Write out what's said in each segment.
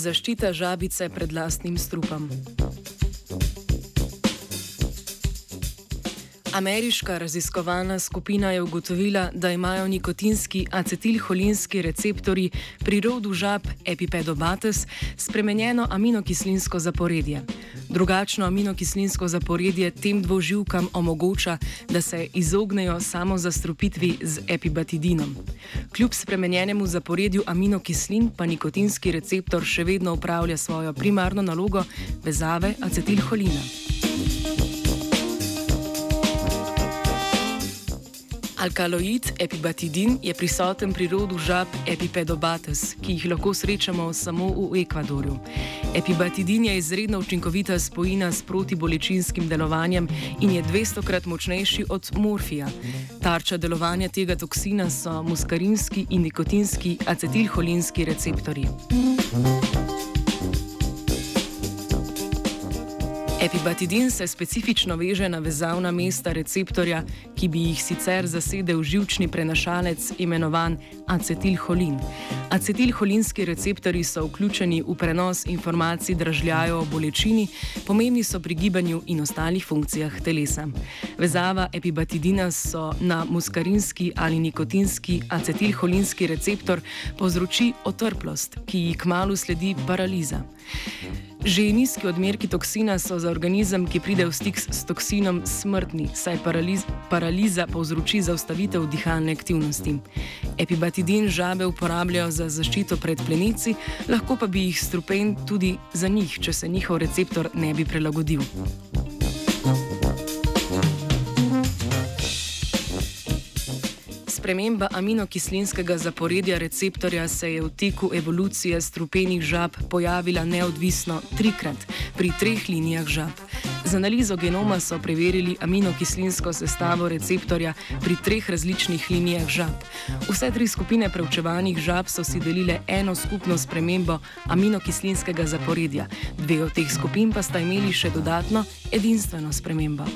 Zaščita žabice pred lastnim strupom. Ameriška raziskovalna skupina je ugotovila, da imajo nikotinski acetilholinski receptori pri rodu žab Epipedobates spremenjeno aminokislinsko zaporedje. Drugačno aminokislinsko zaporedje tem dvoživkam omogoča, da se izognejo samo zastrupitvi z epibatidinom. Kljub spremenjenemu zaporedju aminokislin pa nikotinski receptor še vedno upravlja svojo primarno nalogo vezave acetilholina. Alkaloid epibatidin je prisoten pri rodu žab Epipedobates, ki jih lahko srečamo samo v Ekvadorju. Epibatidin je izredno učinkovita spojina s protibolečinskim delovanjem in je 200 krat močnejši od morfija. Tarča delovanja tega toksina so muskarinski in nikotinski acetilholinski receptori. Epibatidin se specifično veže na vezavna mesta receptorja, ki bi jih sicer zasedel živčni prenašalec imenovan acetilholin. Acetilholinski receptori so vključeni v prenos informacij dražljajo o bolečini, pomembni so pri gibanju in ostalih funkcijah telesa. Vezava epibatidina so na muskarinski ali nikotinski acetilholinski receptor povzroči otrplost, ki ji kmalo sledi paraliza. Že nizki odmerki toksina so za organizem, ki pride v stik s toksinom, smrtni, saj paraliz, paraliza povzroči zaustavitev dihalne aktivnosti. Epibatidin žabe uporabljajo za zaščito pred plenici, lahko pa bi jih strupen tudi za njih, če se njihov receptor ne bi prilagodil. Sprememba aminokislinskega zaporedja receptorja se je v teku evolucije strupenih žab pojavila neodvisno trikrat pri treh linijah žab. Z analizo genoma so preverili aminokislinsko sestavo receptorja pri treh različnih linijah žab. Vse tri skupine preučevanih žab so si delile eno skupno spremembo aminokislinskega zaporedja, dve od teh skupin pa sta imeli še dodatno edinstveno spremembo.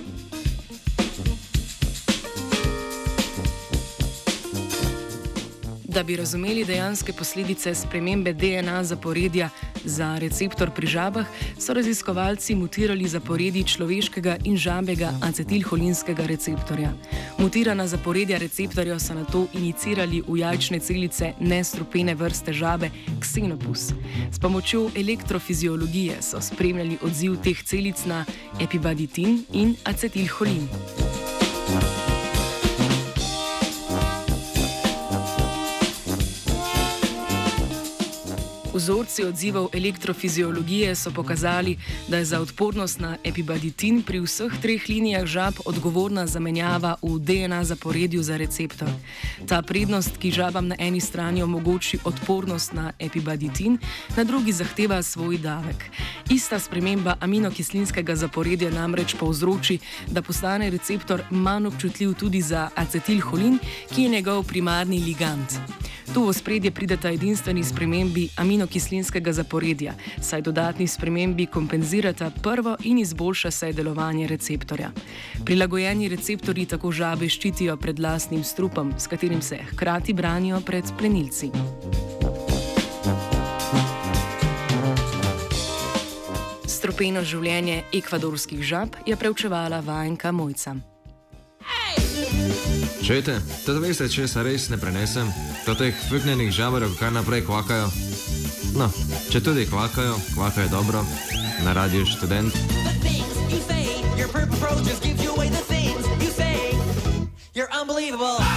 Da bi razumeli dejanske posledice spremembe DNA zaporedja za receptor pri žabah, so raziskovalci mutirali zaporedji človeškega in žabega acetilholinskega receptorja. Mutirana zaporedja receptorja so na to inicirali v jajčne celice nestrupene vrste žabe Xenopus. S pomočjo elektrofiziologije so spremljali odziv teh celic na epibaditin in acetilholin. Vzorci odzivov elektrofiziologije so pokazali, da je za odpornost na epibaditin pri vseh treh linijah žab odgovorna zamenjava v DNA zaporedju za receptor. Ta prednost, ki žabam na eni strani omogoči odpornost na epibaditin, na drugi zahteva svoj davek. Ista sprememba aminokislinskega zaporedja namreč povzroči, da postane receptor manj občutljiv tudi za acetilholin, ki je njegov primarni ligand. Tu v spredje prideta edinstveni spremembi aminokislinskega zaporedja, saj dodatni spremembi kompenzirata prvo in izboljša se delovanje receptorja. Prilagojeni receptori tako žabe ščitijo pred lastnim strupom, s katerim se hkrati branijo pred plenilci. Stropeno življenje ekvadorskih žab je preučevala vajenka Mojca. Čujete, to veste, če se res ne prenesem, to teh fuknenih žabarov kar naprej kvakajo. No, če tudi kvakajo, kvakajo dobro, na radiju študent. You're unbelievable.